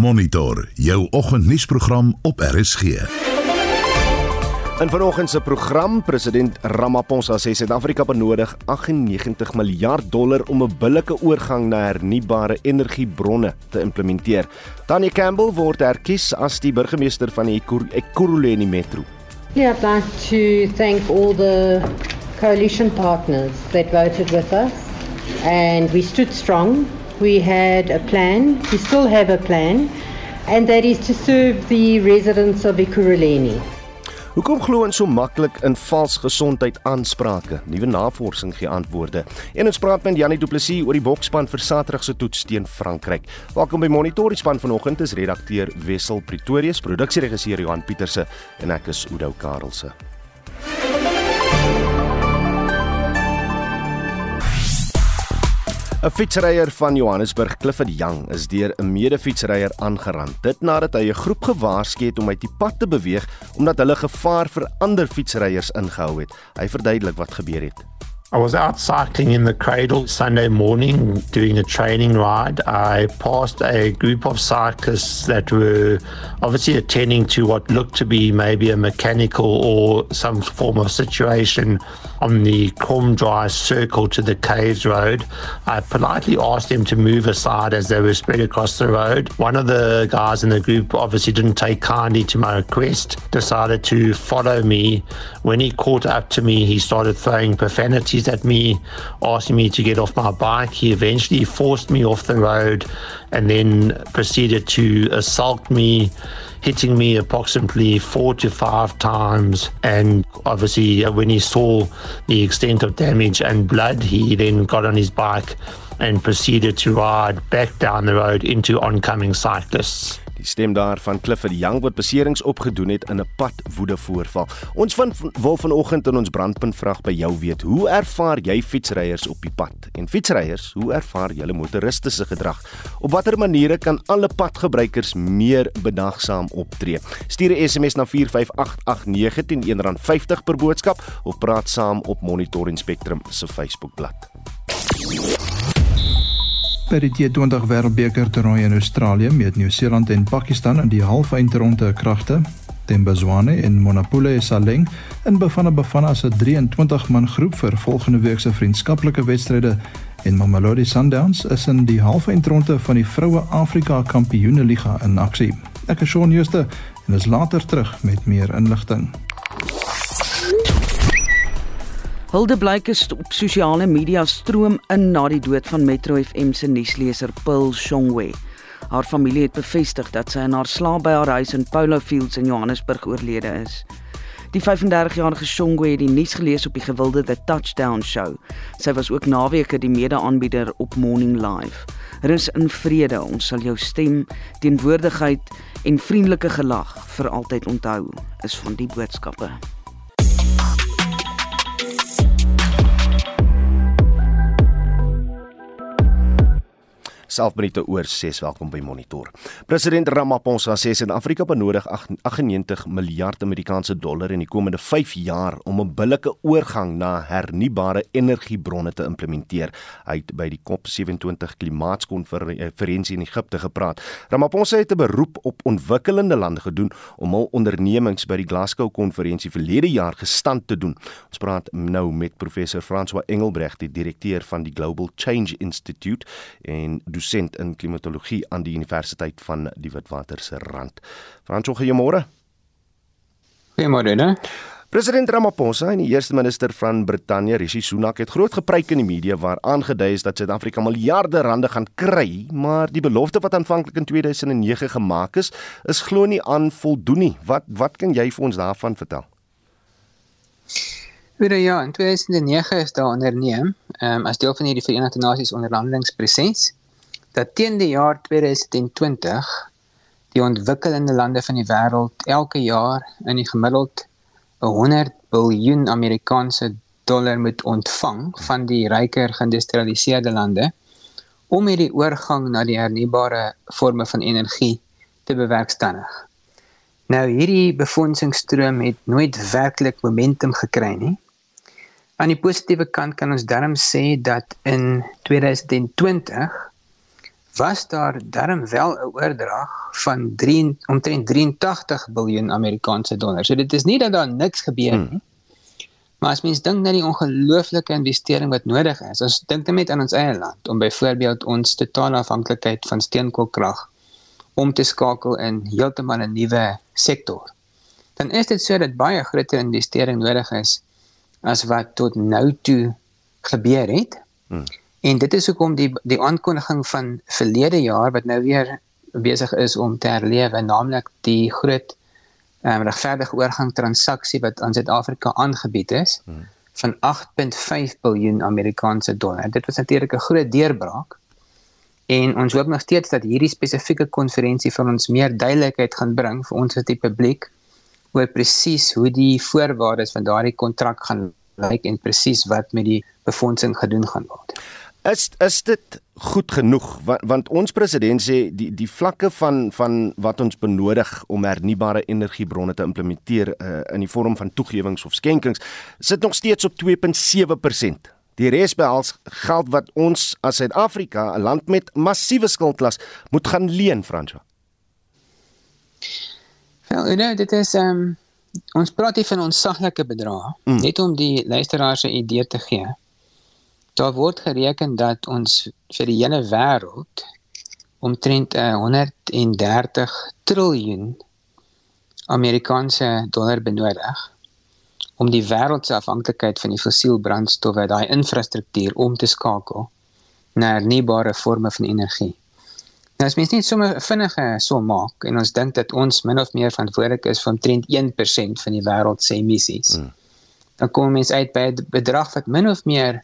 Monitor jou oggendnuusprogram op RSG. In vanoggend se program president Ramaphosa sê Suid-Afrika benodig 98 miljard dollar om 'n billike oorgang na hernubare energiebronne te implementeer. Tanya Campbell word herkies as die burgemeester van die Ekurhuleni Metro. Yeah, I'd like to thank all the coalition partners that voted with us and we stood strong. We had a plan, we still have a plan and that is to serve the residents of Ekurhuleni. Hoekom glo ons so maklik in vals gesondheid aansprake? Nuwe navorsing gee antwoorde. En ons praat met Janie Du Plessis oor die bokspan vir Saterdag se toets teen Frankryk. Welkom by Monitor span vanoggend is redakteur Wessel Pretorius, produksieregisseur Johan Pieterse en ek is Oudou Karelse. 'n Fietsryer van Johannesburg, Clifford Young, is deur 'n mede-fietsryer aangerand. Dit nadat hy 'n groep gewaarsku het om uit die pad te beweeg omdat hulle gevaar vir ander fietsryers ingehou het. Hy verduidelik wat gebeur het. I was out cycling in the cradle Sunday morning doing a training ride. I passed a group of cyclists that were obviously attending to what looked to be maybe a mechanical or some form of situation on the Crom Dry circle to the Caves Road. I politely asked them to move aside as they were spread across the road. One of the guys in the group obviously didn't take kindly to my request, decided to follow me. When he caught up to me, he started throwing profanities at me, asking me to get off my bike. He eventually forced me off the road and then proceeded to assault me, hitting me approximately four to five times. And obviously, uh, when he saw the extent of damage and blood, he then got on his bike and proceeded to ride back down the road into oncoming cyclists. Die stem daar van Clifford Young wat beserings opgedoen het in 'n padwoede voorval. Ons vind wil vanoggend in ons brandpunt vraag by jou weet, hoe ervaar jy fietsryers op die pad? En fietsryers, hoe ervaar julle motoriste se gedrag? Op watter maniere kan alle padgebruikers meer bedagsaam optree? Stuur 'n SMS na 45889 teen R1.50 per boodskap of praat saam op Monitor en Spectrum se Facebookblad by die T20 Wêreldbeker toernooi in Australië met Nieu-Seeland en Pakistan in die halfeindronde kragte. Tembazwane en Monapule Saleng in Bafana Bafana se 23 man groep vir volgende week se vriendskaplike wedstryde en Mamelodi Sundowns is in die halfeindronde van die Vroue Afrika Kampioenligga in aksie. Ek is Shaun Jooste en is later terug met meer inligting. Hulde blyke op sosiale media stroom in na die dood van Metro FM se nuusleser Paul Shongwe. Haar familie het bevestig dat sy in haar slaap by haar huis in Polo Fields in Johannesburg oorlede is. Die 35-jarige Shongwe het die nuus gelees op die gewilde The Touchdown Show. Sy was ook naweke die mede-aanbieder op Morning Live. Rus in vrede, ons sal jou stem, teenwoordigheid en vriendelike gelag vir altyd onthou, is van die boodskappe. Selfminute oor 6 welkom by Monitor. President Ramaphosa sê Suid-Afrika benodig 98 miljard Amerikaanse dollar in die komende 5 jaar om 'n billike oorgang na hernubare energiebronne te implementeer. Hy het by die COP27 klimaatskonferensie in Egipte gepraat. Ramaphosa het 'n beroep op ontwikkelende lande gedoen om hul ondernemings by die Glasgow konferensie verlede jaar gestand te doen. Ons praat nou met professor François Engelbrecht, die direkteur van die Global Change Institute en dosent in klimatologie aan die Universiteit van die Witwater se rand. Franso, goeiemôre. Goeiemôre. Ne? President Ramaphosa en die eerste minister van Brittanje, Rishi Sunak, het groot gepreek in die media waar aangedui is dat Suid-Afrika miljarde rande gaan kry, maar die belofte wat aanvanklik in 2009 gemaak is, is glo nie aan voldoen nie. Wat wat kan jy vir ons daarvan vertel? Weer ja, in 2009 is daar onderneem, um, as deel van hierdie Verenigde Nasies onderhandelingsproses dat teen die jaar 2020 die ontwikkelende lande van die wêreld elke jaar in die gemiddeld 100 miljard Amerikaanse dollar moet ontvang van die ryker geïndustrialiseerde lande om hierdie oorgang na die hernubare forme van energie te bewerkstellig. Nou hierdie befondsingstroom het nooit werklik momentum gekry nie. Aan die positiewe kant kan ons darm sê dat in 2020 was daar darm wel 'n oordrag van 3 omtrent 83 miljard Amerikaanse dollar. So dit is nie dat daar niks gebeur hmm. nie. Maar as mens dink na die ongelooflike investering wat nodig is, ons dink net aan ons eie land om byvoorbeeld ons totale afhanklikheid van steenkoolkrag om te skakel in heeltemal 'n nuwe sektor. Dan is dit so dat baie groter investering nodig is as wat tot nou toe gebeur het. Hmm. En dit is hoekom die die aankondiging van verlede jaar wat nou weer besig is om te herlewe, naamlik die groot um, regverdige oorgang transaksie wat aan Suid-Afrika aangebied is hmm. van 8.5 miljard Amerikaanse dollar. Dit was natuurlik 'n groot deurbraak. En ons hoop nog steeds dat hierdie spesifieke konferensie vir ons meer duidelikheid gaan bring vir ons as die publiek oor presies hoe die voorwaardes van daardie kontrak gaan lyk en presies wat met die befondsing gedoen gaan word. Is is dit goed genoeg want, want ons president sê die die vlakke van van wat ons benodig om hernubare energiebronne te implementeer uh, in die vorm van toegewings of skenkings sit nog steeds op 2.7%. Die res behels geld wat ons as Suid-Afrika, 'n land met massiewe skuldlas, moet gaan leen, Franswa. Wel, you know, dit is ehm um, ons praat hier van ons saglike bedrae, mm. net om die luisteraars 'n idee te gee. Daar word gereken dat ons vir die hele wêreld omtrent 130 eh, triljoen Amerikaanse dollar benodig om die wêreld se afhanklikheid van die fossielbrandstowwe daai infrastruktuur om te skakel na hernubare forme van energie. Nou as mens net sommer vinnige som maak en ons dink dat ons min of meer verantwoordelik is vir omtrent 1% van die wêreld se emissies. Hmm. Dan kom mens uit by 'n bedrag wat min of meer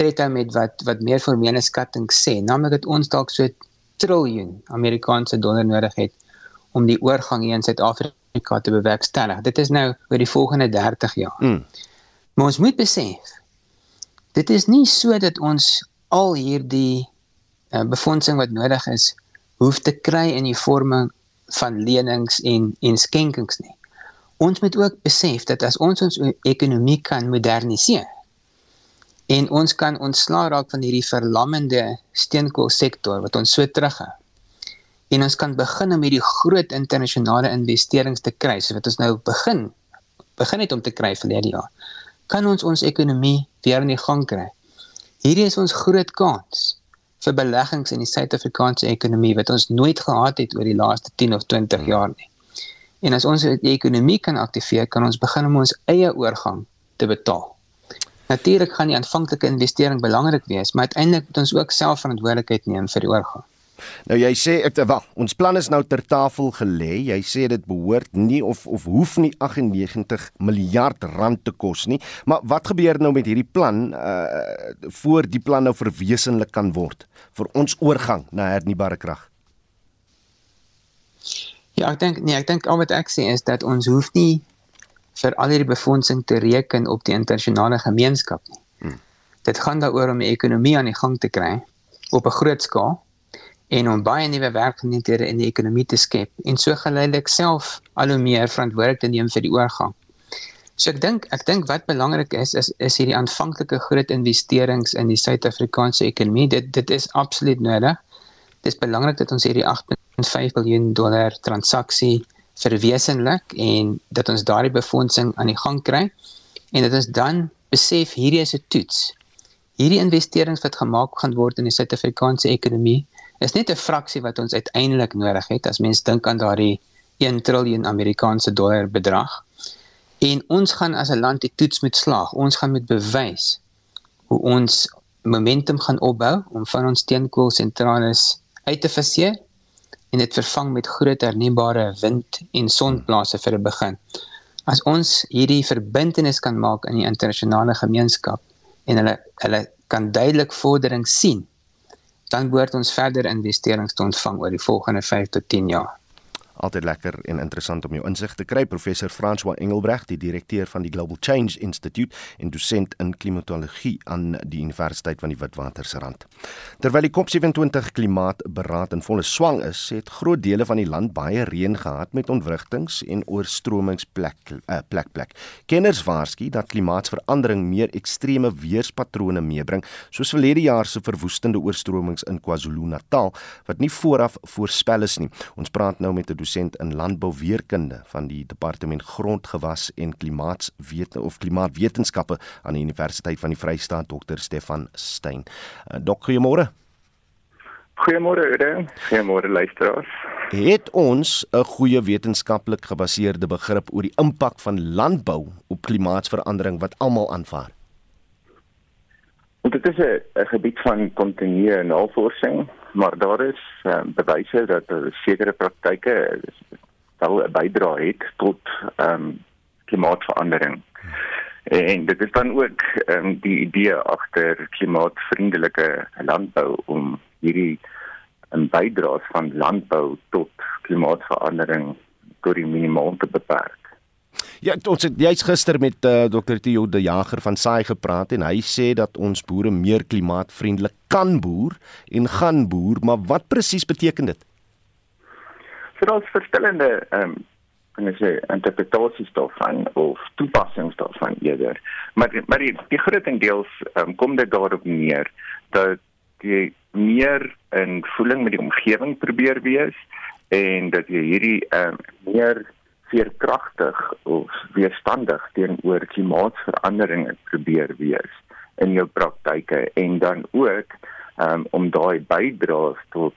tred aan met wat wat meer formele skatting sê, naamlik dat ons dalk so triljoen Amerikaanse dollar nodig het om die oorgang hier in Suid-Afrika te bewerkstellig. Dit is nou oor die volgende 30 jaar. Mm. Maar ons moet besef dit is nie so dat ons al hierdie uh, befondsing wat nodig is hoef te kry in die vorme van lenings en en skenkings nie. Ons moet ook besef dat as ons ons ekonomie kan moderniseer en ons kan ontslaa raak van hierdie verlammende steenkoolsektor wat ons so terughou. En ons kan begin om hierdie groot internasionale investerings te kry, so wat ons nou begin begin het om te kry verlede jaar. Kan ons ons ekonomie weer in die gang kry? Hierdie is ons groot kans vir beleggings in die Suid-Afrikaanse ekonomie wat ons nooit gehad het oor die laaste 10 of 20 jaar nie. En as ons die ekonomie kan aktiveer, kan ons begin om ons eie oorgang te betaal. Natuurlik gaan die aanvanklike investering belangrik wees, maar uiteindelik moet ons ook self verantwoordelikheid neem vir die oorgang. Nou jy sê ek wel, ons plan is nou ter tafel gelê. Jy sê dit behoort nie of of hoef nie 98 miljard rand te kos nie. Maar wat gebeur nou met hierdie plan uh voor die plan nou verwesenlik kan word vir ons oorgang na hernubare krag? Ja, ek dink nee, ek dink al wat ek sê is dat ons hoef nie vir al hierdie befondsing te reken op die internasionale gemeenskap nie. Hmm. Dit gaan daaroor om die ekonomie aan die gang te kry op 'n groot skaal en om baie nuwe werkgeleenthede in die ekonomie te skep en so geleidelik self al hoe meer verantwoordelik te neem vir die oorgang. So ek dink ek dink wat belangrik is is is hierdie aanvanklike groot investerings in die Suid-Afrikaanse ekonomie. Dit dit is absoluut nodig. Dit is belangrik dat ons hierdie 8.5 miljard dollar transaksie verwesenlik en dat ons daardie befondsing aan die gang kry en dat ons dan besef hierdie is 'n toets. Hierdie investerings wat gemaak gaan word in die Suid-Afrikaanse ekonomie is net 'n fraksie wat ons uiteindelik nodig het as mens dink aan daardie 1 triljoen Amerikaanse dollar bedrag. En ons gaan as 'n land die toets moet slaag. Ons gaan moet bewys hoe ons momentum gaan opbou om van ons steenkoolsentrales uit te faseer en dit vervang met groot hernubare wind en sonplase vir 'n begin. As ons hierdie verbintenis kan maak in die internasionale gemeenskap en hulle hulle kan duidelik vordering sien, dan behoort ons verder investerings te ontvang oor die volgende 5 tot 10 jaar. Altyd lekker en interessant om jou insig te kry. Professor François Engelbreg, die direkteur van die Global Change Institute en dosent in klimatologie aan die Universiteit van die Witwatersrand. Terwyl die COP27 klimaatberaad in volle swang is, het groot dele van die land baie reën gehad met ontwrigtings en oorstromings plek uh, plek plek. Kenners waarsku dat klimaatsverandering meer ekstreme weerspatrone meebring, soos verlede jaar se verwoestende oorstromings in KwaZulu-Natal wat nie vooraf voorspel is nie. Ons praat nou met 'n dosent in landbouweerkunde van die Departement Grondgewas en Klimaatswete of Klimaatwetenskappe aan die Universiteit van die Vrystaat, Dr. Stefan Stein. Uh, dok, goeiemôre. Goeiemôre Oude. Goeiemôre luisteraars. Het ons 'n goeie wetenskaplik gebaseerde begrip oor die impak van landbou op klimaatsverandering wat almal aanvaar? Want dit is 'n gebied van kontinuë navorsing, maar daar is um, bewyse dat er sekere praktyke wel 'n bydrae het tot ehm um, klimaatsverandering. En dit is dan ook um, die idee agter klimaatvriendelike landbou om hierdie 'n bydraes van landbou tot klimaatsverandering tot die minimaal te beperk. Ja, ons het jy's gister met uh, eh, Dr. Theo de Jager van Saai gepraat en hy sê dat ons boere meer klimaatvriendelik kan boer en gaan boer, maar wat presies beteken dit? So daar's verskillende ehm um, kan ek sê interpretasies daarvan of toepassings daarvan eerder. Maar maar die, die grootendeels um, kom dit daarop neer dat jy meer in voeling met die omgewing probeer wees en dat jy hierdie ehm um, meer veerkragtig of weerstandig teenoor klimaatsveranderinge probeer wees in jou praktyke en dan ook um, om daai bydraes tot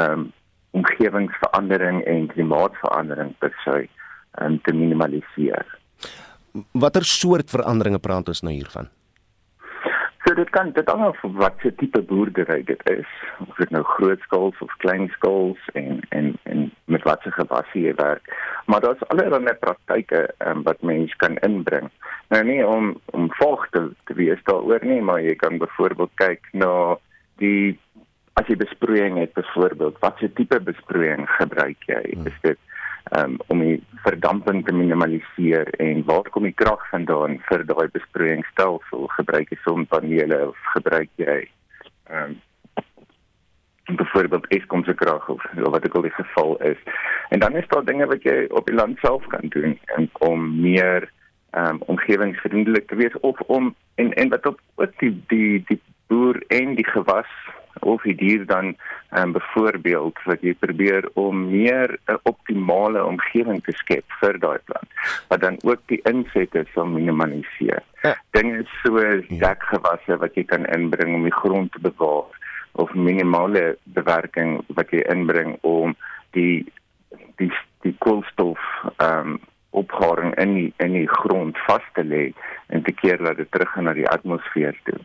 um, omgewingsverandering en klimaatsverandering per se um, te minimaliseer. Watter soort veranderinge praat ons nou hiervan? Dit kan dit hang af wat se tipe boerdery dit is. Of dit nou grootskaals of kleinskaals en en en met watse gewasse jy werk. Maar daar's allerlei praktyke um, wat mens kan inbring. Nou nie om om volg te, te wees daaroor nie, maar jy kan byvoorbeeld kyk na die as jy besproeiing het byvoorbeeld, watse tipe besproeiing gebruik jy? Hmm. Is dit um, om die verdamping te minimaliseer en waar kom die krag vandaan vir daai besproeiingsstelsel gebruik jy sonpanele of gebruik jy um, byvoorbeeld Eskom se krag of wat ook al die geval is? En dan is daar dinge wat jy op die land self kan doen en om meer um, omgewingsvriendelik te wees of om en en wat op ook die die die boer en die gewas of die dier dan um, byvoorbeeld wat jy probeer om meer 'n uh, optimale omgewing te skep vir daai plant wat dan ook die insette sal minimaliseer. Ja. Dinge soos ja. dekgewasse wat jy kan inbring om die grond te bewaar of minimale bewerking wat jy inbring om die die die koolstof ehm um, opgaring in die, in die grond vas te lê en te keer dat dit terug na die atmosfeer toe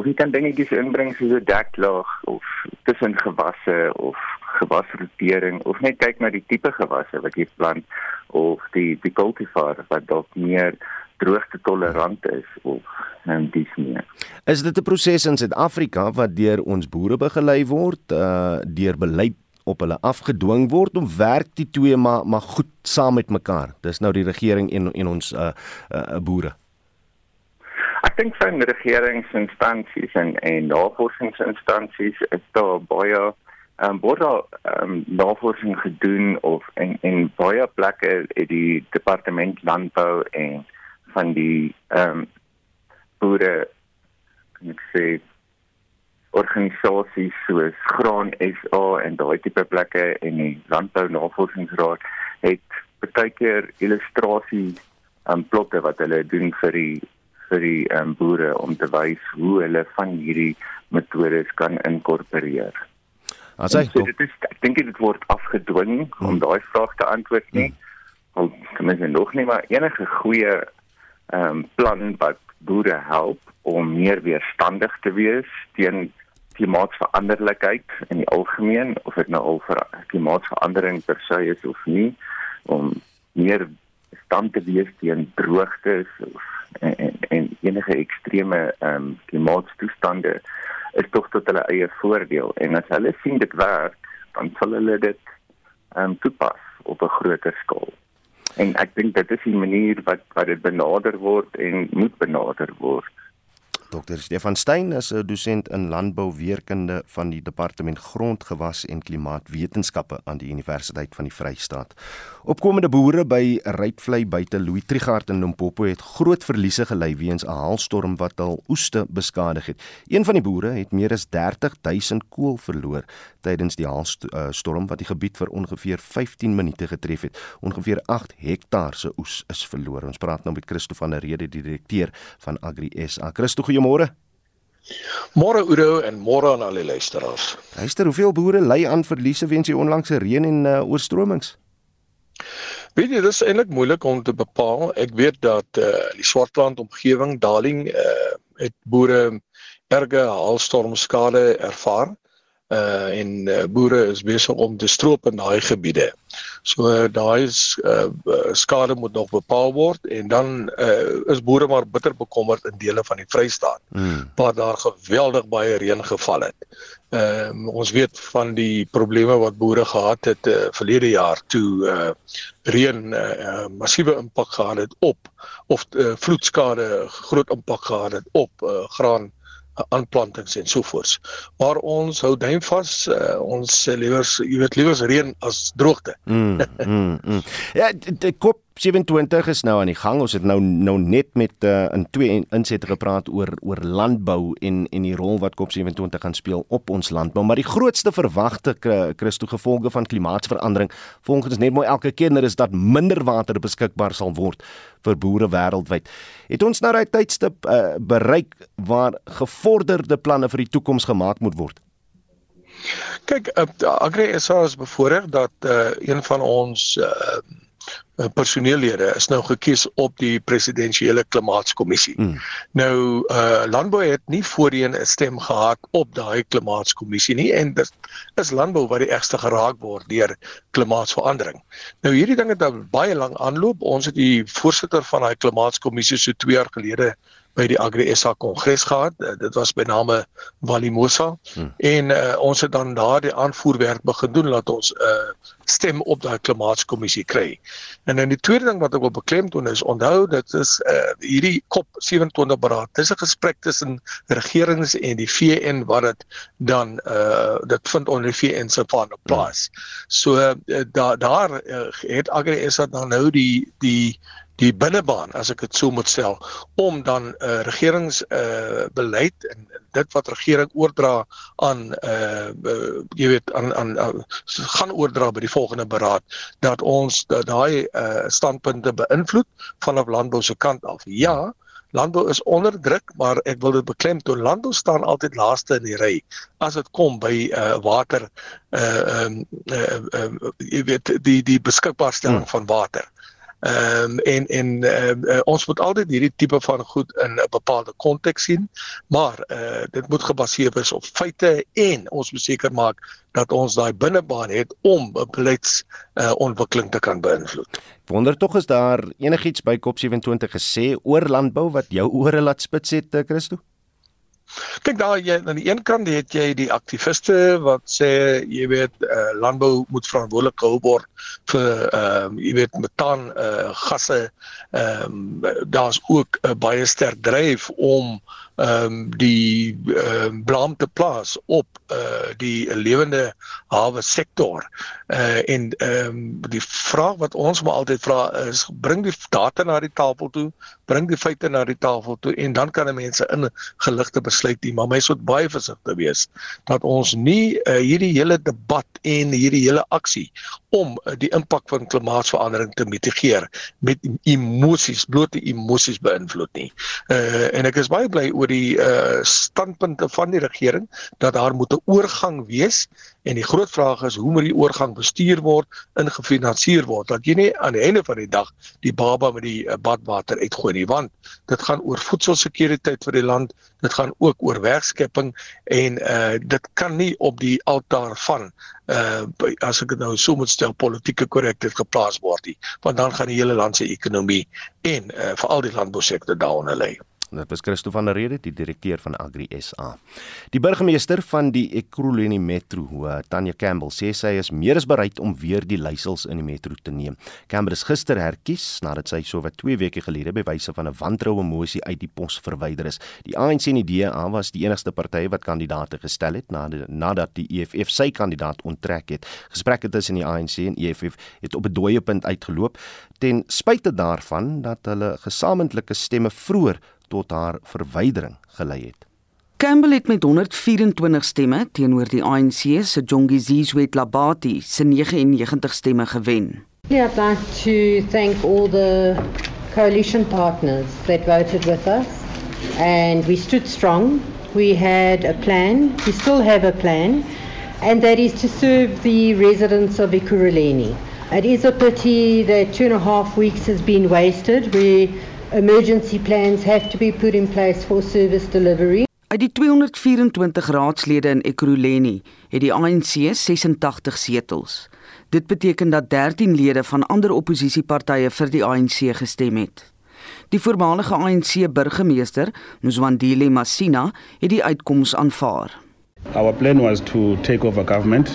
of jy kan dingetjies inbring soos 'n deklaag of tussen gewasse of gewasrotering of net kyk na die tipe gewasse wat jy plant of die die cultivar wat dalk meer droogte tolerant is of en dis nie. Is dit 'n proses in Suid-Afrika wat deur ons boere begelei word, uh deur beleid op hulle afgedwing word om werk die twee maar maar goed saam met mekaar. Dis nou die regering en en ons uh, uh boere dink van regeringsinstansies en en navorsingsinstansies is daar baie ehm um, word daar ehm um, navorsing gedoen of en en baie plekke in die departement landbou en van die ehm um, boere ek sê organisasies soos Graan SA en daai tipe plekke en die landbou navorsingsraad het baie keer illustrasies en plotte wat hulle doen vir die vir die um, boere om te wys hoe hulle van hierdie metodes kan inkorporeer. As hy so, dit is ek dink dit word afgedwing hmm. om daai vraag te antwoord nie. Want hmm. kan mens nog nie maar enige goeie ehm um, plan wat boere help om meer weerstandig te wees teen klimaatsveranderlikheid in die algemeen of dit nou al vir klimaatsverandering per se is of nie om meer stand te wees teen droogtes of en, en enige ekstreme ehm um, klimaatstoestande is tog tot hulle eie voordeel en as hulle sien dit werk dan sal hulle dit ehm um, toepas op 'n groter skaal. En ek dink dit is die manier wat wat dit benader word en moet benader word. Dr. Stefan Stein is 'n dosent in landbouweerkunde van die Departement Grondgewas en Klimaatwetenskappe aan die Universiteit van die Vrystaat. Opkomende boere by Rytvlei buite Louis Trichardt in Limpopo het groot verliese gely weens 'n haalstorm wat hul oeste beskadig het. Een van die boere het meer as 30 000 kool verloor tydens die haalstorm wat die gebied vir ongeveer 15 minute getref het. Ongeveer 8 hektaar se oes is verloor. Ons praat nou met Christo van der Rede, die direkteur van Agri SA. Christo, goeiemôre. Môre Oudo en môre aan al die luisteraars. Luister, hoeveel boere ly aan verliese weens die onlangse reën en uh, oorstromings? Weet jy, dit is eintlik moeilik om te bepaal. Ek weet dat eh uh, die Swartland omgewing, Darling, eh uh, het boere erge haalstormskade ervaar uh en uh, boere is besig om te stroop in daai gebiede. So uh, daai uh, skade moet nog bepaal word en dan uh, is boere maar bitter bekommerd in dele van die Vrystaat hmm. waar daar geweldig baie reën geval het. Ehm uh, ons weet van die probleme wat boere gehad het uh, verlede jaar toe uh, reën uh, massiewe impak gehad het op of uh, vloedskade groot impak gehad het op uh, graan aanplantings en so voort. Maar ons hou duim vas, uh, ons liewers, jy weet liewers reën as droogte. mm, mm, mm. Ja, die kop 27 is nou aan die gang. Ons het nou nou net met uh, in twee insette gepraat oor oor landbou en en die rol wat COP27 gaan speel op ons landbou. Maar die grootste verwagte Christo gevolge van klimaatsverandering volgens net mooi elke keer is dat minder water beskikbaar sal word vir boere wêreldwyd. Het ons nou daai tydstip uh, bereik waar gevorderde planne vir die toekoms gemaak moet word? Kyk, uh, Agri SA is bevoorreg dat uh, een van ons uh, Eh, personeellede is nou gekies op die presidensiële klimaatskommissie. Mm. Nou uh landbou het nie voorheen 'n stem gehad op daai klimaatskommissie nie en dit is landbou wat die ergste geraak word deur klimaatsverandering. Nou hierdie ding het baie lank aanloop. Ons het die voorsitter van daai klimaatskommissie so 2 jaar gelede by die Agri SA Kongres gehad. Uh, dit was by name Walimosa hmm. en uh, ons het dan daar die aanvoerwerk begin doen laat ons 'n uh, stem op daai klimaatskommissie kry. En dan die tweede ding wat ek wil beklemtoon is onthou dit is uh, hierdie COP 27 beraad. Dis 'n gesprek tussen regerings en die VN wat dit dan uh, dit vind onder die VN se van plaas. Hmm. So uh, daar daar uh, het Agri SA dan nou die die die binnebaan as ek dit so moet stel om dan 'n uh, eh, regerings uh, beleid en dit wat regering oordra aan uh, uh jy weet aan aan uh, gaan oordra by die volgende beraad dat ons daai uh, standpunte beïnvloed vanaf landbou se kant af. Ja, landbou is onder druk, maar ek wil dit beklemtoon landbou staan altyd laaste in die ry as dit kom by uh water uh um uh, uh, jy weet die die beskikbaarstelling hmm. van water. Ehm um, en en uh, uh, ons moet altyd hierdie tipe van goed in 'n bepaalde konteks sien, maar uh, dit moet gebaseer wees op feite en ons moet seker maak dat ons daai binnebaan het om 'n beleids uh, ontwikkeling te kan beïnvloed. Wonder tog is daar enigiets by COP27 gesê oor landbou wat jou ore laat spits het, Christo? Kyk daar jy aan die een kant het jy die aktiviste wat sê jy weet uh, landbou moet verantwoordelik gehou word vir ehm uh, jy weet metaan uh, gasse. Ehm um, daar's ook 'n uh, baie sterk dryf om ehm um, die ehm uh, blame te plaas op uh die lewende hawe sektor. Uh en ehm um, die vraag wat ons maar altyd vra is bring die data na die tafel toe, bring die feite na die tafel toe en dan kan mense in geligte besluit nie, maar mens moet baie versigtig wees dat ons nie uh, hierdie hele debat en hierdie hele aksie om uh, die impak van klimaatsverandering te mitigeer met emosies, blote emosies beïnvloed nie. Uh en ek is baie bly oor die uh standpunte van die regering dat daar moet 'n oorgang wees en die groot vraag is hoe moet die oorgang bestuur word, ingefinansier word dat jy nie aan die einde van die dag die baba met die uh, badwater uitgooi nie want dit gaan oor voedselsekuriteit vir die land, dit gaan ook oor werkskepping en uh dit kan nie op die altaar van uh as ek dit nou so moet stel politieke korrektheid geplaas word nie want dan gaan die hele land se ekonomie en uh veral die landbousektor daaronder lê. Dit was Christo van der Rede, die direkteur van Agri SA. Die burgemeester van die Ekurhuleni Metro, Tanya Campbell, sê sy is meer as bereid om weer die leiersels in die metro te neem. Campbell is gister herkies nadat sy sowat 2 weke gelede by wyse van 'n wantroue mosie uit die pos verwyder is. Die ANC en die DA was die enigste partye wat kandidaate gestel het nadat die EFF sy kandidaat onttrek het. Gesprekke tussen die ANC en EFF het op 'n dooie punt uitgeloop ten spyte daarvan dat hulle gesamentlike stemme vroeër tot haar verwydering gelei het. Campbell het met 124 stemme teenoor die ANC se Jongizizwe Labati se 99 stemme gewen. Yeah, I'd like to thank all the coalition partners that voted with us and we stood strong. We had a plan, we still have a plan, and that is to serve the residents of Ikuruleni. It is a pity that two and a half weeks has been wasted where emergency plans have to be put in place for service delivery. Uit die 224 raadslede in Ekurhuleni het die ANC 86 setels. Dit beteken dat 13 lede van ander oppositiepartye vir die ANC gestem het. Die voormalige ANC burgemeester, Mzwandile Masina, het die uitkoms aanvaar. Our plan was to take over government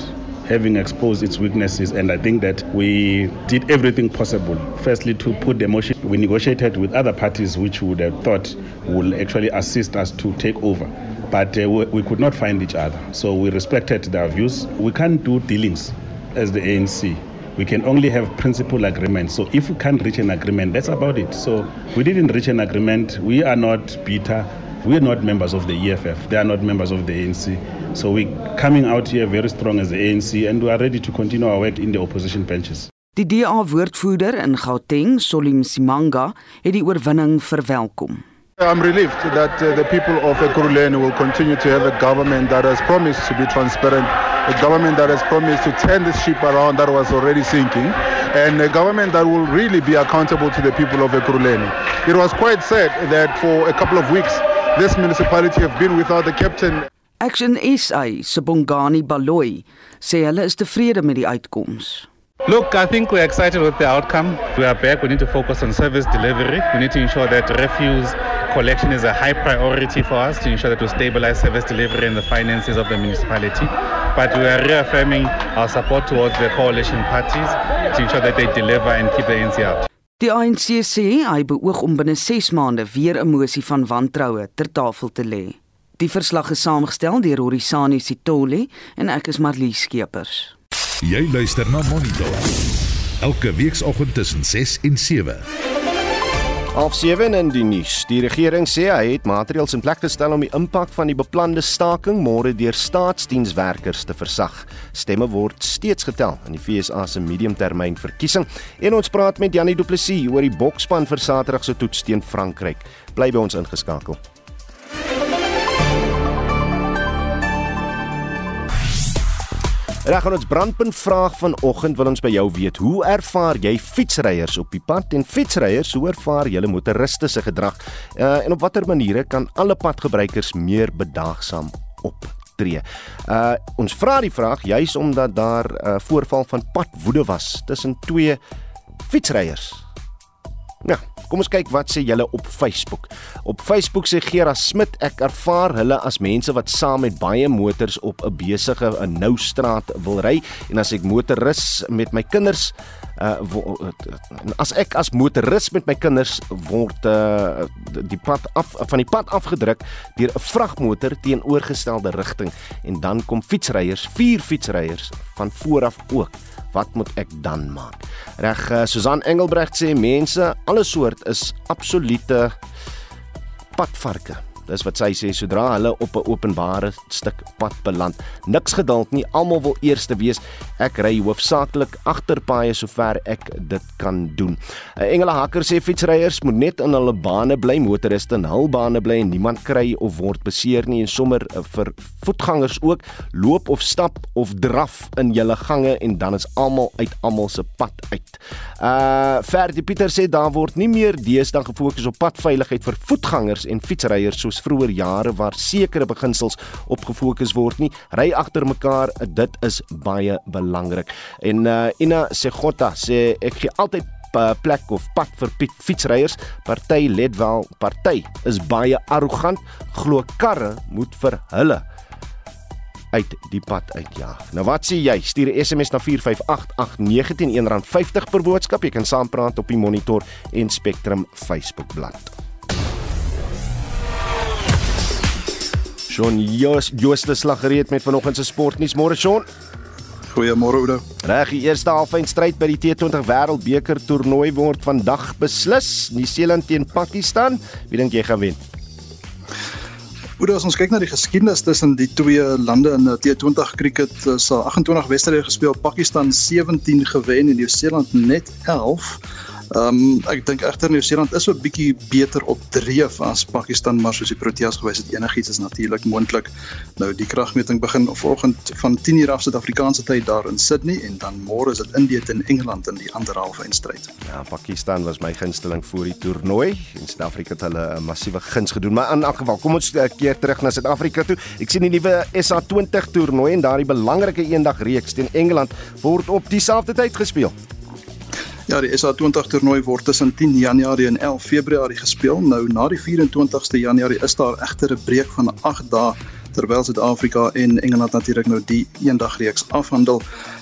having exposed its weaknesses. And I think that we did everything possible. Firstly, to put the motion, we negotiated with other parties which would have thought will actually assist us to take over. But uh, we, we could not find each other. So we respected their views. We can't do dealings as the ANC. We can only have principal agreement. So if we can't reach an agreement, that's about it. So we didn't reach an agreement. We are not bitter. We are not members of the EFF. They are not members of the ANC. So we're coming out here very strong as the ANC and we are ready to continue our work in the opposition benches. Die DA woordvoerder in Gauteng, Solim Simanga, het die oorwinning verwelkom. I'm relieved that uh, the people of Ekurhuleni will continue to have a government that has promised to be transparent, a government that has promised to turn the ship around that was already sinking, and a government that will really be accountable to the people of Ekurhuleni. It was quite sad that for a couple of weeks this municipality have been without the captain. Action SA se Bongani Baloyi sê hulle is tevrede met die uitkoms. Look, I think we're excited with the outcome. We are back. We need to focus on service delivery. We need to ensure that refuse collection is a high priority for us to ensure that we stabilize service delivery and the finances of the municipality. But we are reaffirming our support towards the coalition parties to ensure that they deliver and keep the ANC out. Die ANC sê hy beoog om binne 6 maande weer 'n mosie van wantroue ter tafel te lê. Die verslag is saamgestel deur Horisani Sitole en ek is Marlie Skeepers. Jy luister na Monitor. Elke weekoggend tussen 6 en 7. Half 7 in die nuus. Die regering sê hy het maatreëls in plek gestel om die impak van die beplande staking môre deur staatsdienswerkers te versag. Stemme word steeds getel in die FSA se mediumtermyn verkiesing en ons praat met Janie Du Plessis oor die bokspan vir Saterdag se toets teen Frankryk. Bly by ons ingeskakel. Reg ons brandpunt vraag vanoggend wil ons by jou weet. Hoe ervaar jy fietsryers op die pad en fietsryers hoe ervaar julle motoriste se gedrag? Uh, en op watter maniere kan alle padgebruikers meer bedaagsaam optree? Uh ons vra die vraag juis omdat daar 'n uh, voorval van padwoede was tussen twee fietsryers. Kom ons kyk wat sê julle op Facebook. Op Facebook sê Gera Smit ek ervaar hulle as mense wat saam met baie motors op 'n besige 'n nou straat wil ry en as ek motoris met my kinders uh as ek as motoris met my kinders word uh die pad af van die pad afgedruk deur 'n vragmotor teenoorgestelde rigting en dan kom fietsryers, vier fietsryers van voor af ook wat moet ek dan maak? Reg, uh, Susan Engelbrecht sê mense alle soort is absolute padvarke. Dis wat sy sê sodra hulle op 'n openbare stuk pad beland. Niks geduld nie, almal wil eerste wees. Ek ry hoofsaaklik agter paaie sover ek dit kan doen. 'n Engele hakker sê fietsryers moet net in hulle bane bly, motoriste in hul bane bly en niemand kry of word beseer nie en sommer vir voetgangers ook loop of stap of draf in julle gange en dan is almal uit almal se pad uit. Uh Ferdi Pieter sê daar word nie meer deesdae gefokus op padveiligheid vir voetgangers en fietsryers soos vroeër jare waar sekere beginsels op gefokus word nie. Ry agter mekaar, dit is baie belangrik. En uh Ina Segota sê ek gee altyd plek of pad vir fietsryers. Party let wel, party is baie arrogant, glo karre moet vir hulle uit die pad uitjaag. Nou wat sê jy? Stuur 'n SMS na 4588919 R50 per boodskap. Jy kan saampraat op die Monitor en Spectrum Facebookblad. Shaun Jos Jooste slaggereed met vanoggend se sportnuus. Môre Shaun. Goeiemôre Oudo. Reg, die eerste halfyn stryd by die T20 Wêreldbeker toernooi word vandag beslis. Nieu-Seeland teen Pakistan. Wie dink jy gaan wen? Oudo, as ons kyk na die geskiedenis tussen die twee lande in die T20 cricket, sal 28 wedstryde gespeel, Pakistan 17 gewen en Nieu-Seeland net 11. Ehm um, ek dink egter Nieu-Seeland is so 'n bietjie beter op dreef as Pakistan, maar soos die Proteas gewys het, enigiets is natuurlik moontlik. Nou die kragmeting begin vanoggend van 10:00 af Suid-Afrikaanse tyd daar in Sydney en dan môre is dit Indië teen Engeland in die ander halve eindstryd. Ja, Pakistan was my gunsteling vir die toernooi en Suid-Afrika het hulle 'n massiewe guns gedoen, maar in elk geval, kom ons eh, keer terug na Suid-Afrika toe. Ek sien die nuwe SA20 toernooi en daardie belangrike eendag reeks teen Engeland word op dieselfde tyd gespeel. Ja, die SA20 toernooi word tussen 10 Januarie en 11 Februarie gespeel. Nou na die 24ste Januarie is daar egter 'n breek van 8 dae terwyl Suid-Afrika en Engeland natuurlik nou die eendagreeks afhandel.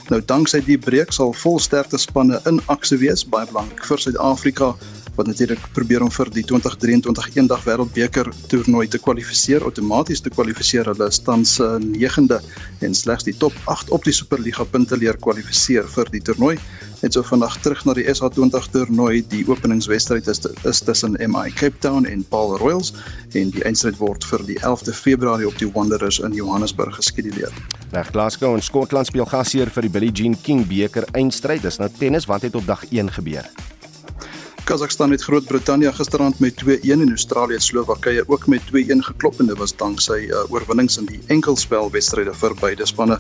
Nou danksy die breek sal volsterkte spanne in aksie wees, baie belangrik vir Suid-Afrika wat natuurlik probeer om vir die 2023 eendag wêreldbeker toernooi te kwalifiseer, outomaties te kwalifiseer. Hulle is tans 9de en slegs die top 8 op die Superliga punte leer kwalifiseer vir die toernooi. Net so vandag terug na die SA20 toernooi, die openingswedstryd is is tussen MI Cape Town en Paul Royals en die eindstryd word vir die 11de Februarie op die Wanderers in Johannesburg geskeduleer. Reg Glasgow en Skotland speel gasheer vir die Billie Jean King beker eindstryd. Dis nou tennis wat het op dag 1 gebeur. Kazakhstan het Groot-Brittanje gisterand met 2-1 en Australië Slowakye ook met 2-1 geklop en dit was danksy uh, oorwinnings in die enkelspel wedstryde vir beide spanne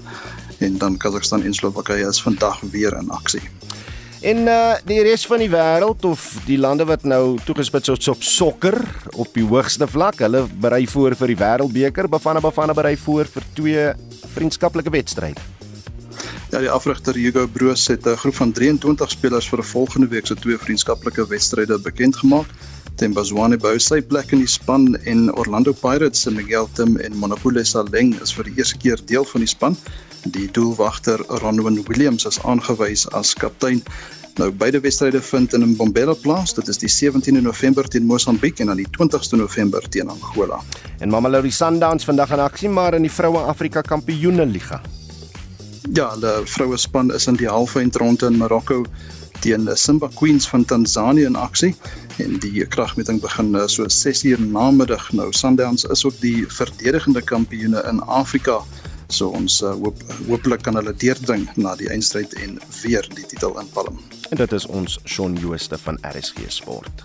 en dan Kazakhstan en Slowakye is vandag weer in aksie. En uh die res van die wêreld of die lande wat nou toegespits is op sokker op die hoogste vlak, hulle berei voor vir die wêreldbeker, Bafana Bafana berei voor vir twee vriendskaplike wedstryde. Ja, die afrigter Hugo Broos het 'n groep van 23 spelers vir volgende week se twee vriendskaplike wedstryde bekend gemaak. Tembazwane bou sy plek in die span en Orlando Pirates se Miguel Tim en Monopole Saleng is vir die eerste keer deel van die span. Die doelwagter Ronwen Williams is aangewys as kaptein. Nou beide wedstryde vind in Mbombela plaas. Dit is die 17de November teen Mosambiek en dan die 20ste November teen Angola. En Mamelodi Sundowns vandag in aksie maar in die Vroue Afrika Kampioene Liga. Ja, hulle vroue span is in die halve eindronde in Marokko teen Simba Queens van Tanzanië in aksie en die kragmeting begin eh, so 6uur namiddag. Nou Sundowns is ook die verdedigende kampioene in Afrika. So ons uh, hoop hopelik kan hulle deurdring na die eindstryd en weer die titel inpalm. En dit is ons Shaun Jooste van RSG Sport.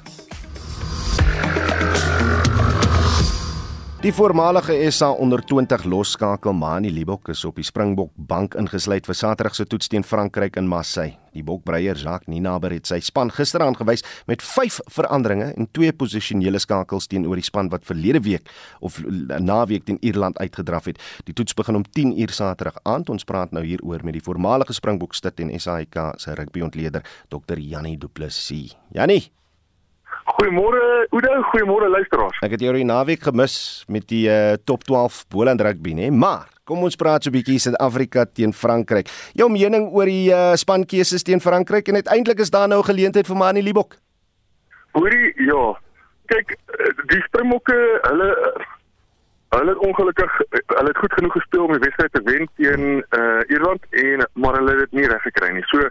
Die voormalige SA onder 20 losskakel Mani Libok is op die Springbok bank ingesluit vir Saterdag se toets teen Frankryk in Marseille. Die Bokbreier Jacques Ninaber het sy span gister aangewys met 5 veranderinge en twee posisionele skakels teenoor die span wat verlede week of naweek teen Ierland uitgedraf het. Die toets begin om 10 uur Saterdag aand. Ons praat nou hieroor met die voormalige Springbok stit en SAIK se rugbyoontleder Dr. Jannie Du Plessis. Jannie Goeiemôre Oudo, goeiemôre luisteraars. Ek het jou die naweek gemis met die uh, top 12 Boland rugby, né? Maar kom ons praat so 'n bietjie Suid-Afrika teen Frankryk. Jou mening oor die uh, spankeuses teen Frankryk en uiteindelik is daar nou 'n geleentheid vir Mani Libok. Hoorie, ja. Kyk, eh, die Springbokke, hulle hulle het ongelukkig hulle het goed genoeg gespeel om die wedstryd te wen teen uh, Ierland en maar hulle het dit nie reg gekry nie. So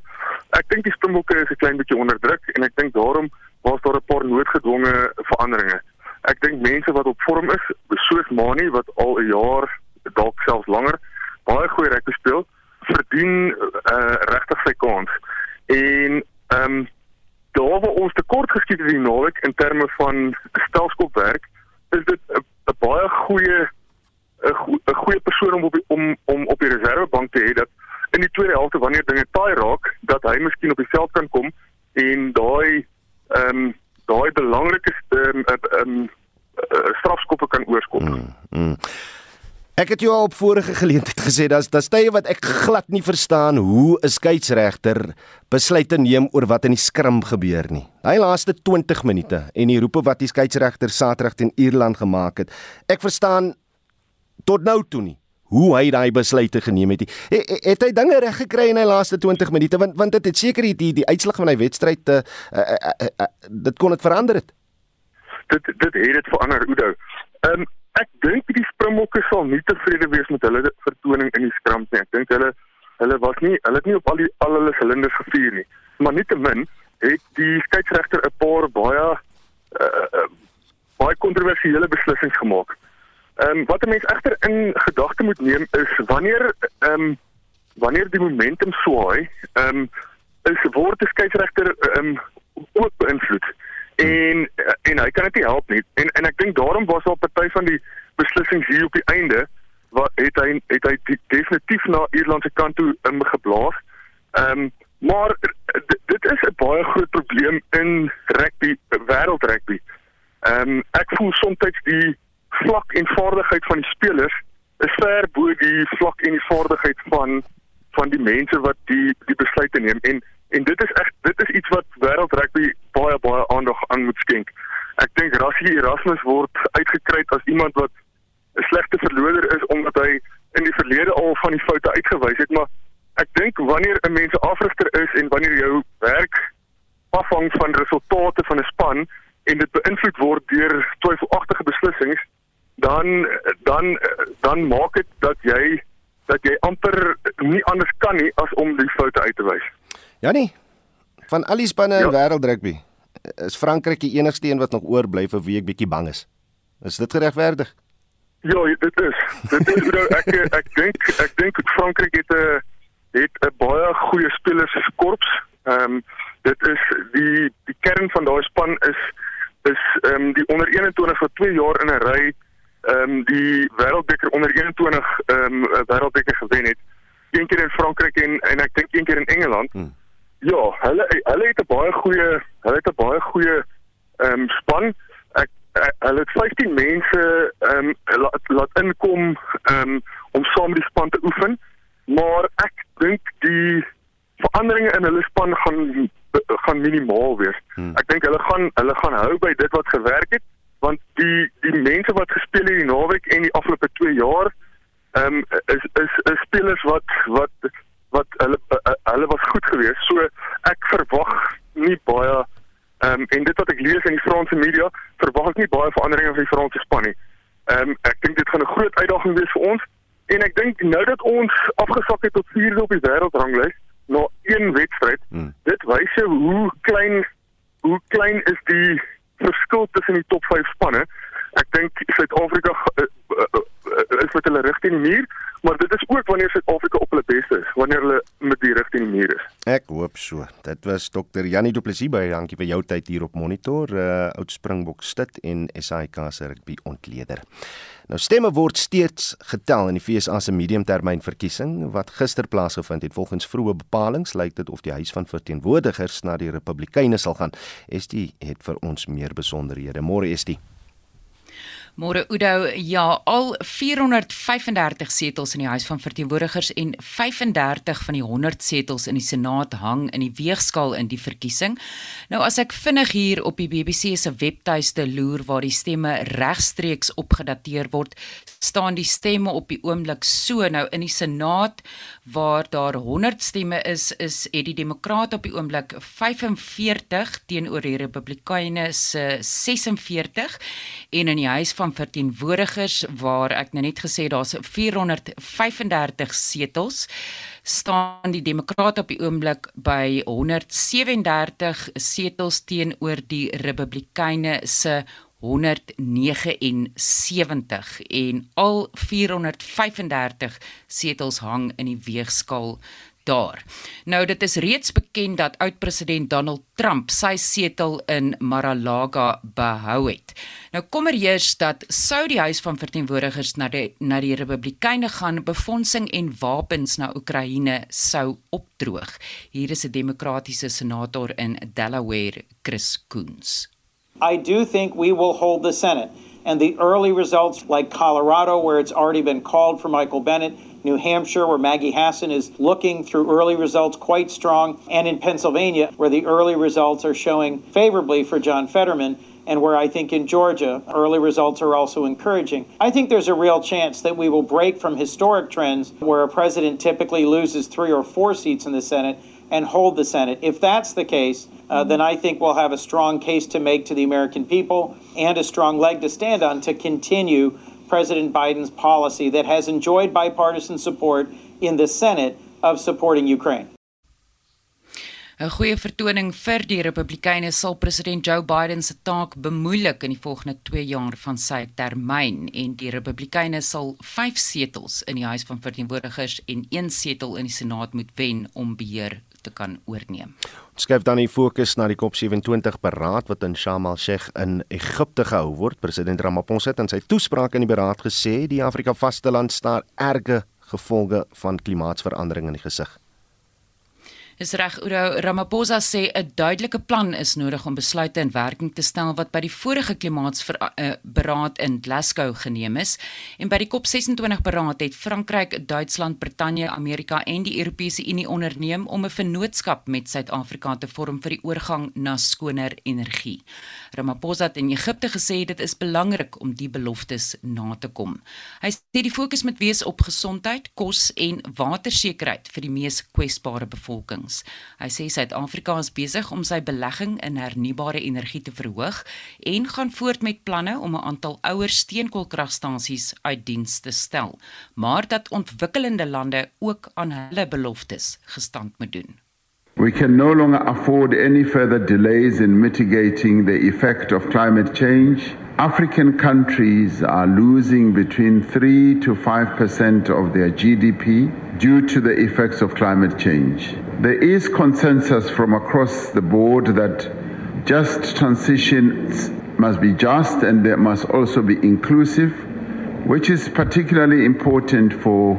ek dink die Springbokke is 'n klein bietjie onder druk en ek dink daarom was daar 'n paar noodgedwonge veranderinge. Ek dink mense wat op vorm is, soos Mani wat al 'n jaar dalk selfs langer baie goeie rugby speel, verdien uh, regtig sy kans. En ehm um, daar waar ons tekort geskiet het die naweek in terme van stelskopwerk, is dit 'n baie goeie 'n goeie persoon om op die, om om op die reservebank te hê dat in die tweede helfte wanneer dinge taai raak, dat hy miskien op die veld kan kom en daai ehm um, daai belangrike ehm um, um, uh, strafskoppe kan oorskop. Mm, mm. Ek het jou al op vorige geleentheid gesê dat daar's tye wat ek glad nie verstaan hoe 'n skeieregter besluit te neem oor wat in die skrim gebeur nie. Hy laaste 20 minute en die roepe wat die skeieregter Saterdag teen Ierland gemaak het. Ek verstaan tot nou toe nie hoe hy daai besluite geneem het. He, het hy dinge reg gekry in hy laaste 20 minute want want dit het seker die die, die uitslag van hy wedstryd uh, uh, uh, uh, uh, dit kon dit verander het. Dit dit het dit verander Oudo. Ehm um, ek dink die Springbokke sal nie tevrede wees met hulle vertoning in die skramp nie. Ek dink hulle hulle was nie hulle het nie op al die al hulle silinders gevuur nie. Maar nietemin het die skeieregter 'n paar baie uh, uh, baie kontroversiële beslissings gemaak. Ehm um, wat 'n mens egter in gedagte moet neem is wanneer ehm um, wanneer die momentum swaai, ehm um, is word die skeieregter ehm um, ook beïnvloed. En en hy kan dit nie help nie. En en ek dink daarom was al party van die beslissings hier op die einde wat het hy het hy definitief na Ierland se kant toe um, geblaas. Ehm um, maar dit is 'n baie groot probleem in rugby wêreld rugby. Ehm um, ek voel soms die vlak en vaardigheid van die spelers is ver bo die vlak en die vaardigheid van van die mense wat die die besluite neem en en dit is ek dit is iets wat wêreld rugby baie baie aandag aan moet skenk. Ek dink Rassie Erasmus word uitgekry as iemand wat 'n slegte verloder is omdat hy in die verlede al van die foute uitgewys het, maar ek dink wanneer 'n mens 'n afrigter is en wanneer jou werk afhang van resultate van 'n span en dit beïnvloed word deur twyfelagtige beslissings, dan dan dan maak dit dat jy dat jy amper nie anders kan nie as om die foute uit te wys. Janie, van al die spanne ja. in wêreldrugby, is Frankryk die enigste een wat nog oorbly vir wie ek bietjie bang is. Is dit geregverdig? Ja, dit is. Dit is nou ek ek dink ek dink Frankryk het 'n het 'n baie goeie spelerskorps. Ehm um, dit is die die kern van daai span is is ehm um, die onder 21 vir 2 jaar in 'n ry ehm um, die wêreldbeker onder 21 ehm um, wêreldbeker gewen het. Een keer in Frankryk en en ek dink een keer in Engeland. Hmm. Ja, hulle hulle het 'n baie goeie hulle het 'n baie goeie ehm um, span. Ek, ek hulle het 15 mense ehm um, laat laat inkom ehm um, om saam die span te oefen. Maar ek dink die veranderinge in hulle span gaan gaan minimaal wees. Hmm. Ek dink hulle gaan hulle gaan hou by dit wat gewerk het want die die mense wat gespeel het die naweek en die afgelope 2 jaar ehm um, is, is is spelers wat wat wat hulle uh, hulle was goed geweest. So ek verwag nie baie ehm um, en dit wat ek lees in die Franse media, verwag ek nie baie veranderinge vir die Franse span nie. Ehm um, ek dink dit gaan 'n groot uitdaging wees vir ons en ek dink nou dat ons afgesak het tot 4de op die wêreldranglys na een wedstryd, hmm. dit wys jou hoe klein hoe klein is die verskil tussen die top 5 spanne. Ek dink Suid-Afrika uh, uh, uh, is met hulle rug teen die muur, maar dit is ook wanneer Suid-Afrika op hulle beste is, wanneer hulle met die teen die muur is. Ek hoop so. Dit was Dr. Janie Du Plessis by dankie vir jou tyd hier op monitor, uh, oud Springbok stit en SAIK se rugby ontleder. Nou stemme word steeds getel in die FSA se mediumtermyn verkiesing wat gister plaasgevind het. Volgens vroeë bepalinge lyk dit of die huis van verteenwoordigers na die Republikeine sal gaan. Estie het vir ons meer besonderhede. Môre Estie. Môre Udo, ja, al 435 setels in die Huis van Verteenwoordigers en 35 van die 100 setels in die Senaat hang in die weegskaal in die verkiesing. Nou as ek vinnig hier op die BBC se webtuiste loer waar die stemme regstreeks opgedateer word, staan die stemme op die oomblik so nou in die Senaat waar daar 100 stemme is, is het die Demokrate op die oomblik 45 teenoor die Republikeine se 46 en in die Huis van van verteenwoordigers waar ek nou net gesê daar's 435 setels staan die demokrate op die oomblik by 137 setels teenoor die republikeine se 179 en al 435 setels hang in die weegskaal daar. Nou dit is reeds bekend dat oud-president Donald Trump sy setel in Mar-a-Lago behou het. Nou kom er eers dat sou die huis van verteenwoordigers na die na die Republikeine gaan befondsing en wapens na Oekraïne sou opdroog. Hier is 'n demokratiese senator in Delaware, Chris Coons. I do think we will hold the Senate. And the early results, like Colorado, where it's already been called for Michael Bennett, New Hampshire, where Maggie Hassan is looking through early results quite strong, and in Pennsylvania, where the early results are showing favorably for John Fetterman, and where I think in Georgia, early results are also encouraging. I think there's a real chance that we will break from historic trends where a president typically loses three or four seats in the Senate and hold the Senate. If that's the case, uh, then I think we'll have a strong case to make to the American people and a strong leg to stand on to continue President Biden's policy that has enjoyed bipartisan support in the Senate of supporting Ukraine. 'n Goeie vertoning vir die Republikeine sal president Joe Biden se taak bemoeilik in die volgende 2 jaar van sy termyn en die Republikeine sal 5 setels in die Huis van Verteenwoordigers en 1 setel in die Senaat moet wen om beheer te kan oorneem. Ons skuif dan die fokus na die COP27 beraad wat in Sharm el-Sheikh in Egipte gehou word. President Ramaphosa het in sy toespraak in die beraad gesê die Afrika vasteland staar erge gevolge van klimaatsverandering in die gesig. Is reg Oudo Ramaphosa sê 'n duidelike plan is nodig om besluite in werking te stel wat by die vorige klimaatsberaad in Glasgow geneem is en by die COP26 beraad het Frankryk, Duitsland, Brittanje, Amerika en die Europese Unie onderneem om 'n vennootskap met Suid-Afrika te vorm vir die oorgang na skoner energie. Ramaphosa het in Egipte gesê dit is belangrik om die beloftes na te kom. Hy sê die fokus moet wees op gesondheid, kos en watersekerheid vir die mees kwesbare bevolking beleggings. Hy sê Suid-Afrika is besig om sy belegging in hernubare energie te verhoog en gaan voort met planne om 'n aantal ouer steenkoolkragstasies uit diens te stel, maar dat ontwikkelende lande ook aan hulle beloftes gestand moet doen. We can no longer afford any further delays in mitigating the effect of climate change. African countries are losing between 3 to 5% of their GDP due to the effects of climate change. There is consensus from across the board that just transitions must be just and they must also be inclusive, which is particularly important for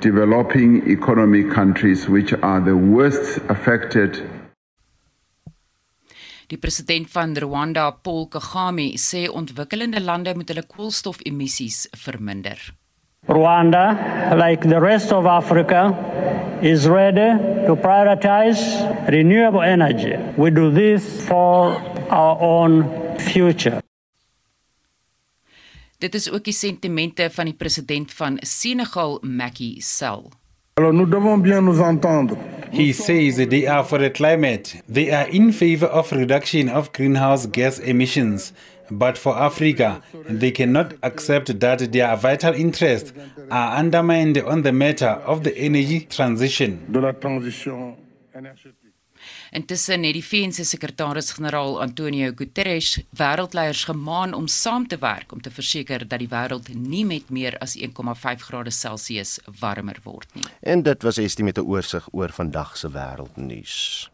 developing economic countries which are the worst affected. Die president van Rwanda, Paul Kagame, sê ontwikkelende lande moet hulle koolstofemissies verminder. Rwanda, like the rest of Africa, is ready to prioritize renewable energy. We do this for our own future. Dit is ook die sentimente van die president van Senegal, Macky Sall. Alors nous devons bien nous entendre. He says they are for the climate. They are in favor of reduction of greenhouse gas emissions. But for Africa, they cannot accept that their vital interests are undermined on the matter of the energy transition. Intussen het die VN se sekretaris-generaal Antonio Guterres wêreldleiers gemaan om saam te werk om te verseker dat die wêreld nie met meer as 1,5 grade Celsius warmer word nie. En dit was estie met 'n oorsig oor vandag se wêreldnuus.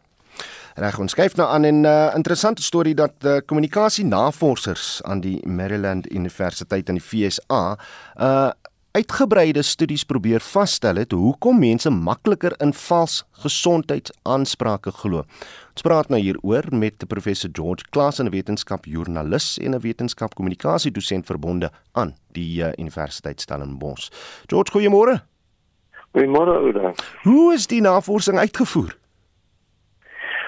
Reg ons skryf nou aan 'n uh, interessante storie dat uh, kommunikasienavorsers aan die Maryland Universiteit in die FSA 'n uh, uitgebreide studies probeer vasstel het hoekom mense makliker in vals gesondheidsaansprake glo. Ons praat nou hieroor met professor George Klaas, 'n wetenskapjoernalis en 'n wetenskapkommunikasiedosent verbonde aan die uh, Universiteit Stellenbosch. George, goeiemôre. Goeiemôre, Oude. Hoe is die navorsing uitgevoer?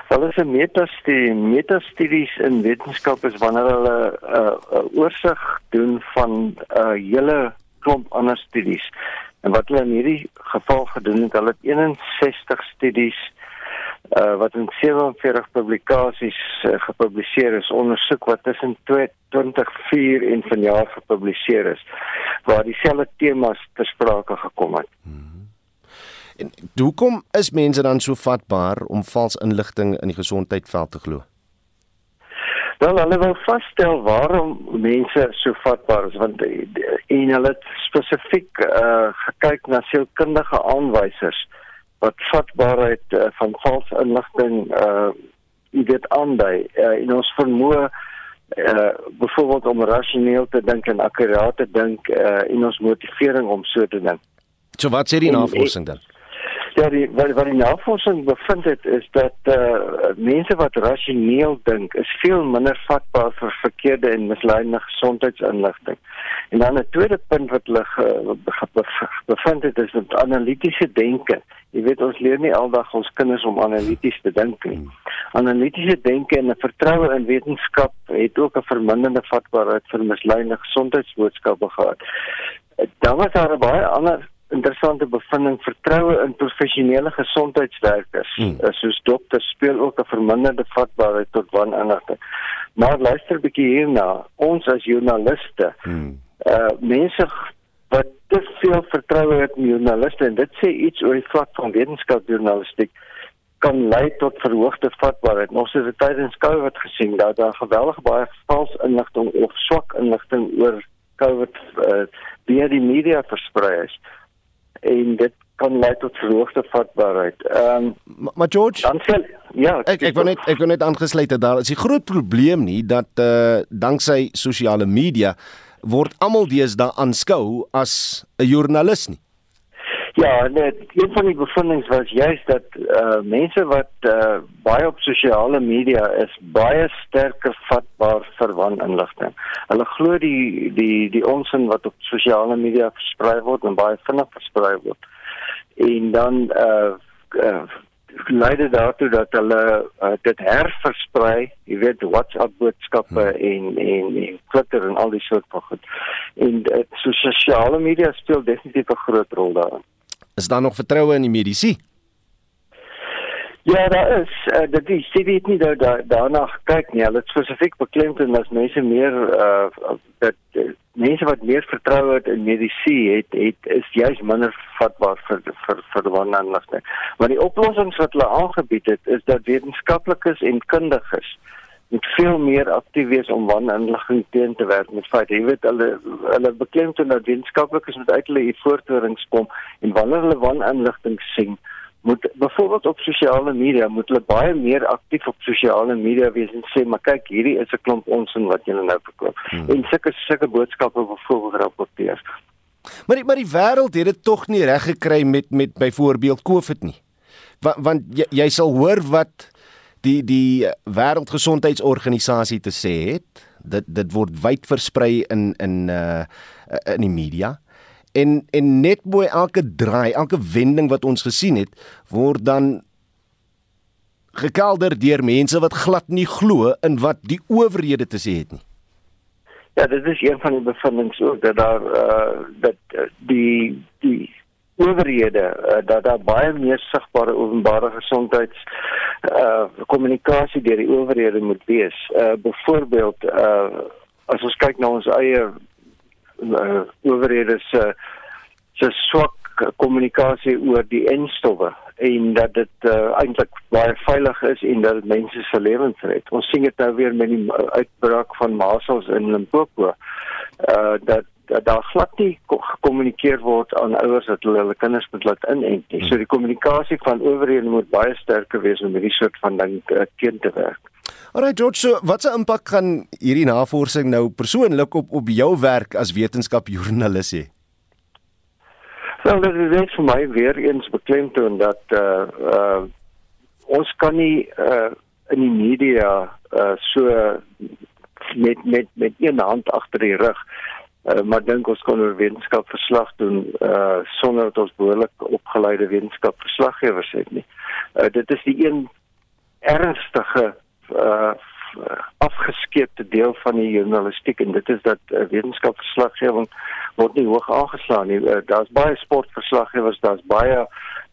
Wel is 'n metastudie, metastudies in wetenskap is wanneer hulle 'n uh, uh, oorsig doen van 'n uh, hele klomp ander studies. En wat hulle in hierdie geval gedoen het, hulle het 61 studies uh wat in 47 publikasies uh, gepubliseer is ondersoek wat tussen 2004 en vanjaar gepubliseer is waar dieselfde temas ter sprake gekom het. Hmm. En hoekom is mense dan so vatbaar om vals inligting in die gesondheidveld te glo? Wel, hulle wil vasstel waarom mense so vatbaar is want eh, en hulle het spesifiek uh, gekyk na sielkundige aanwysers wat vatbaarheid uh, van vals inligting uh dit aandui uh, en ons vermoë uh byvoorbeeld om rasioneel te dink en akkuraat te dink uh en ons motivering om so te dink. So wat sê die navorsing dan? Ja, die, wat, wat die navorsing bevind het is dat uh, mense wat rasioneel dink, is veel minder vatbaar vir verkeerde en misleidende gesondheidsinligting. En dan 'n tweede punt wat hulle bevind het is dat analitiese denke. Jy weet ons leer nie aldag ons kinders om analities te dink nie. Analitiese denke en 'n vertroue in wetenskap het ook 'n verminderde vatbaarheid vir misleidende gesondheidsboodskappe gehad. Dan was daar baie ander interessante bevinding vertroue in professionele gesondheidswerkers hmm. Eh, soos dokters speel ook 'n verminderde vatbaarheid tot waninligting. Maar luister 'n bietjie hierna, ons as joernaliste, hmm. uh mense wat te veel vertroue het in joernaliste en dit sê iets oor die vlak van wetenskapsjournalistiek kan lei tot verhoogde vatbaarheid. Ons het dit tydens COVID gesien dat daar geweldig baie vals inligting of swak inligting oor COVID uh, deur die media versprei is en dit kan lei tot verhoogde vatbaarheid. Ehm um, maar George, dan sê ja, ek ek wil net ek wil net aangesluit het daar is die groot probleem nie dat eh uh, danksy sosiale media word almal deesdae aanskou as 'n joernalis nie. Ja, net een van die bevindinge was juist dat eh uh, mense wat eh uh, baie op sosiale media is, baie sterker vatbaar vir waninligting. Hulle glo die die die onsin wat op sosiale media versprei word en baie vinnig versprei word. En dan eh uh, uh, lei dit daartoe dat hulle uh, dit herversprei, jy weet WhatsApp boodskappe hmm. en en en Twitter en al die soort van goed. En uh, so sosiale media speel definitief 'n groot rol daarin. Is daar nog vertroue in die mediese? Ja, daar is uh, dit is jy weet nie dat daar daarna kyk nie. Hulle spesifiek beklemtoon dat mense meer uh dat uh, mense wat meer vertroue het in mediese het het is juis minder vatbaar vir vir vir wanneerligting. Maar die oplossings wat hulle aangebied het is dat wetenskaplikes en kundiges moet veel meer aktief wees om waninligting teen te werk met feite. Jy weet hulle hulle beklemtoon dat wetenskaplikes moet uit hulle voortdurings kom en wanneer hulle waninligting sien moet byvoorbeeld op sosiale media moet hulle baie meer aktief op sosiale media wees en sê maar kyk hierdie is 'n klomp onsin wat julle nou verkoop hmm. en sulke sulke boodskappe byvoorbeeld rapporteer. Maar die, maar die wêreld het dit tog nie reg gekry met met byvoorbeeld COVID nie. Want, want jy, jy sal hoor wat die die wêreldgesondheidsorganisasie te sê het dit dit word wyd versprei in in uh in die media. En en net bo elke draai elke wending wat ons gesien het word dan gekelder deur mense wat glad nie glo in wat die owerhede te sê het nie. Ja dit is een van die bevindinge ook dat daar uh dat uh, die die owerhede uh, dat daar baie meer sigbare openbare gesondheids uh kommunikasie deur die owerhede moet wees. Uh byvoorbeeld uh as ons kyk na ons eie uh, owerhede se se swak kommunikasie oor die enstowwe en dat dit uh, eintlik baie veilig is en dat mense se lewens red. Ons sien dit nou weer met die uitbraak van masels in Limpopo. Uh dat dat daar glad nie gekommunikeer word aan ouers dat hulle hulle kinders moet laat inent nie. So die kommunikasie van owerhede moet baie sterker wees om hierdie soort van ding uh, teen te werk. Alraai George, so wat se impak gaan hierdie navorsing nou persoonlik op op jou werk as wetenskapjoernalis hê? Wel, dit is net vir my weer eens beklemtoon dat uh uh ons kan nie uh in die media uh so met met met een hand agter die rug Uh, maar dink ons kon oor wetenskap verslag doen uh sonder dat ons behoorlik opgeleide wetenskap verslaggewers het nie. Uh dit is die een ernstige uh afgeskeepte deel van die journalistiek en dit is dat uh, wetenskap verslaggewing word nie hoog aangeslaan nie. Uh, daar's baie sportverslaggewers, daar's baie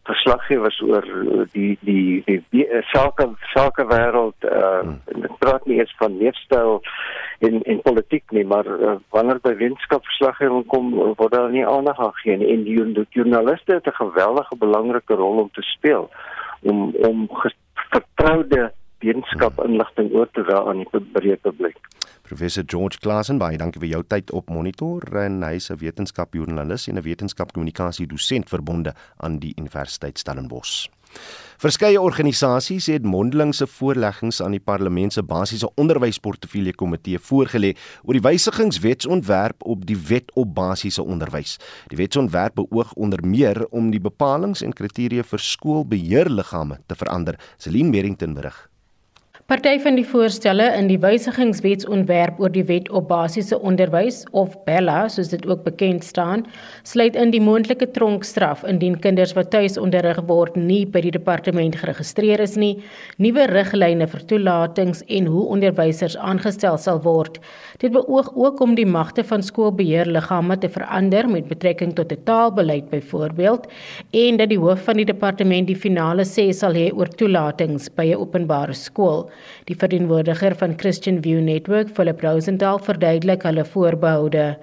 verslaggewers oor die die die, die sake sake wêreld uh hmm. dit praat nie eens van leefstyl en en politiek nie maar uh, wanneer by wetenskapsverslaggewing kom word daar nie aandag gegee nie en die, die joernaliste het 'n geweldige belangrike rol om te speel om om vertroude wetenskap inligting oor te dra aan die breë publiek. Professor George Klasen, baie dankie vir jou tyd op Monitor en hy is 'n wetenskapjoernalis en 'n wetenskapkommunikasie dosent verbonde aan die Universiteit Stellenbosch. Verskeie organisasies het mondelingse voorleggings aan die Parlement se basiese onderwysportefeulje komitee voorgelê oor die wysigingswetsontwerp op die wet op basiese onderwys. Die wetsontwerp beoog onder meer om die bepalinge en kriteria vir skoolbeheerliggame te verander. Celine Merrington berig. Party van die voorstelle in die wysigingswetsontwerp oor die wet op basiese onderwys of Bella soos dit ook bekend staan, sluit in die moontlike tronkstraf indien kinders wat tuis onderrig word nie by die departement geregistreer is nie, nuwe riglyne vir toelatings en hoe onderwysers aangestel sal word. Dit beoog ook om die magte van skoolbeheerliggame te verander met betrekking tot 'n taalbeleid byvoorbeeld en dat die hoof van die departement die finale sê sal hê oor toelatings by 'n openbare skool. Die verteenwoordiger van Christian View Network, Philip verduidelik hulle voorbehoude.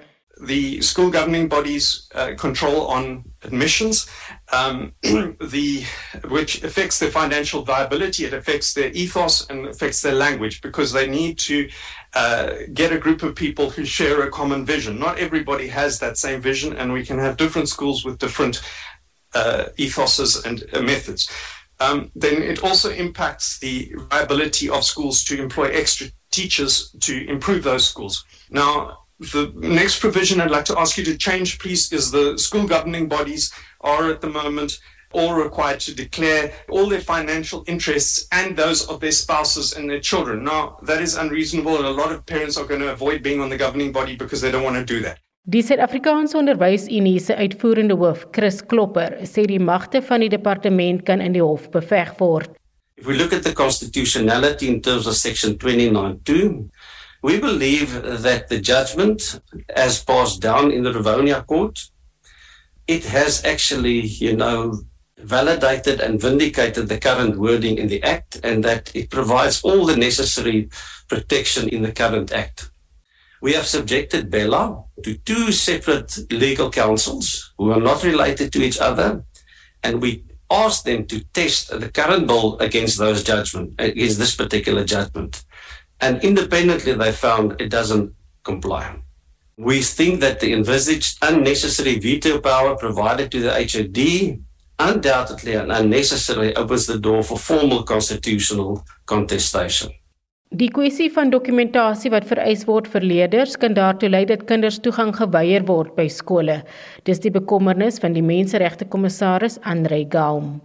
The school governing bodies uh, control on admissions, um, the which affects their financial viability. It affects their ethos and affects their language because they need to uh, get a group of people who share a common vision. Not everybody has that same vision, and we can have different schools with different uh, ethoses and methods um, then it also impacts the viability of schools to employ extra teachers to improve those schools. Now, the next provision I'd like to ask you to change, please, is the school governing bodies are at the moment all required to declare all their financial interests and those of their spouses and their children. Now, that is unreasonable, and a lot of parents are going to avoid being on the governing body because they don't want to do that. Die Suid-Afrikaanse Onderwysunie se uitvoerende hoof, Chris Klopper, sê die magte van die departement kan in die hof beveg word. If we look at the constitutionality in terms of section 29.2, we believe that the judgment as passed down in the Rivonia court it has actually, you know, validated and vindicated the current wording in the act and that it provides all the necessary protection in the current act. We have subjected Bella to two separate legal counsels who are not related to each other, and we asked them to test the current bill against those judgment, against this particular judgment. And independently, they found it doesn't comply. We think that the envisaged unnecessary veto power provided to the HOD undoubtedly and unnecessarily opens the door for formal constitutional contestation. Die kwessie van dokumentasie wat vereis word vir leerders kan daartoe lei dat kinders toegang geweier word by skole. Dis die bekommernis van die menseregte kommissaris Andre Gaum.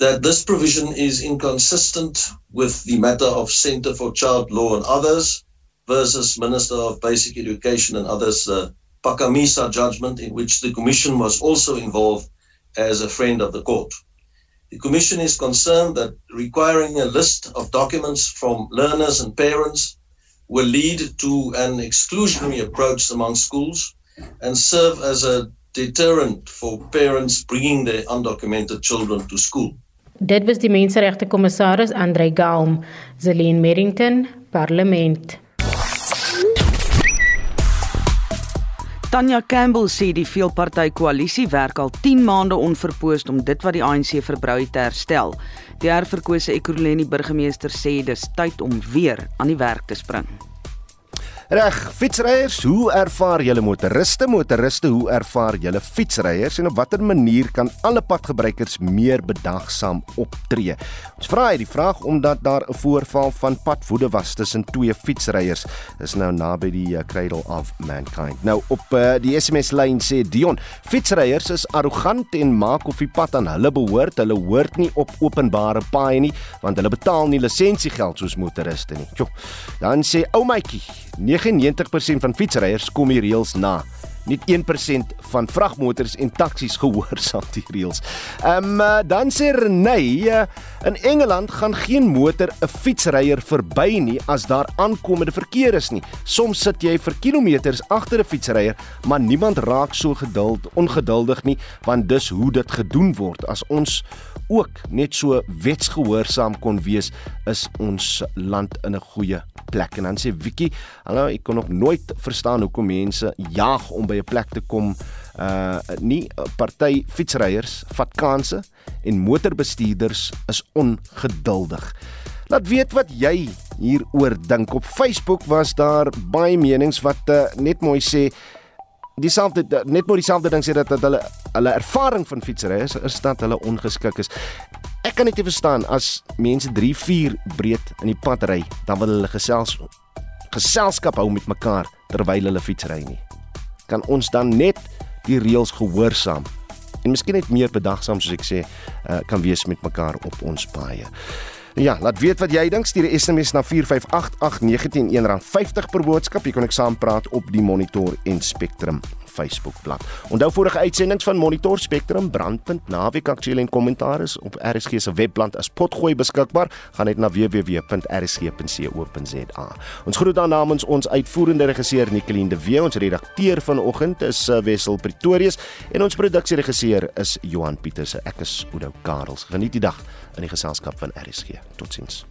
That this provision is inconsistent with the matter of Center for Child Law and others versus Minister of Basic Education and others uh, Pakamisa judgment in which the commission was also involved as a friend of the court. The Commission is concerned that requiring a list of documents from learners and parents will lead to an exclusionary approach among schools and serve as a deterrent for parents bringing their undocumented children to school. Dit was die menseregte kommissaris Andre Gaum, Zelene Merrington, Parlement. Tanya Campbell sê die veelparty koalisie werk al 10 maande onverpoost om dit wat die ANC verbrou het te herstel. Die herverkose Ekurhuleni burgemeester sê dis tyd om weer aan die werk te spring. Reg, fietsryers, hoe ervaar julle motoriste? Motoriste, hoe ervaar julle fietsryers en op watter manier kan alle padgebruikers meer bedagsaam optree? Ons vra hierdie vraag omdat daar 'n voorval van padwoede was tussen twee fietsryers. Dis nou naby die uh, Cradle of Mankind. Nou op uh, die SMS lyn sê Dion, fietsryers is arrogant en maak of die pad aan hulle behoort. Hulle hoort nie op openbare paaie nie want hulle betaal nie lisensiegeld soos motoriste nie. Jo. Dan sê ou maatjie 99% van fietsryers kom die reëls na. Net 1% van vragmotors en taksies gehoorsaam die reëls. Ehm um, dan sê Renay, uh, in Engeland gaan geen motor 'n fietsryer verby nie as daar aankomende verkeer is nie. Soms sit jy vir kilometers agter 'n fietsryer, maar niemand raak so geduld ongeduldig nie, want dis hoe dit gedoen word. As ons ook net so wetsgehoorsaam kon wees, is ons land in 'n goeie plek. En dan sê Wiki, hallo, ek kon nog nooit verstaan hoekom mense jaag om by 'n plek te kom. Uh nie party fietsryers vat kansse en motorbestuurders is ongeduldig. Laat weet wat jy hieroor dink. Op Facebook was daar baie menings wat uh, net mooi sê dieselfde net maar dieselfde ding sê dat, dat hulle hulle ervaring van fietsry is, is dat hulle ongeskik is. Ek kan net nie verstaan as mense 3, 4 breed in die pad ry, dan wil hulle gesels geselskap hou met mekaar terwyl hulle fietsry nie. Kan ons dan net die reëls gehoorsaam en miskien net meer bedagsaam soos ek sê, uh, kan wees met mekaar op ons paaie. Ja, laat weet wat jy dink. Stuur 'n SMS na 4588919 R50 per boodskap. Jy kan ek saam praat op die Monitor en Spectrum Facebookblad. Onthou vorige uitsendings van Monitor Spectrum brandpunt naweek aktuele en kommentaar is op RSG se webblad as potgooi beskikbaar. Gaan net na www.rsg.co.za. Ons groet dan namens ons uitvoerende regisseur Nicoline de Wee, ons redakteur vanoggend is uh, Wessel Pretorius en ons produksieregisseur is Johan Pieterse. Ek is Oudo Karels. Geniet die dag in die geselskap van RSG. Totsiens.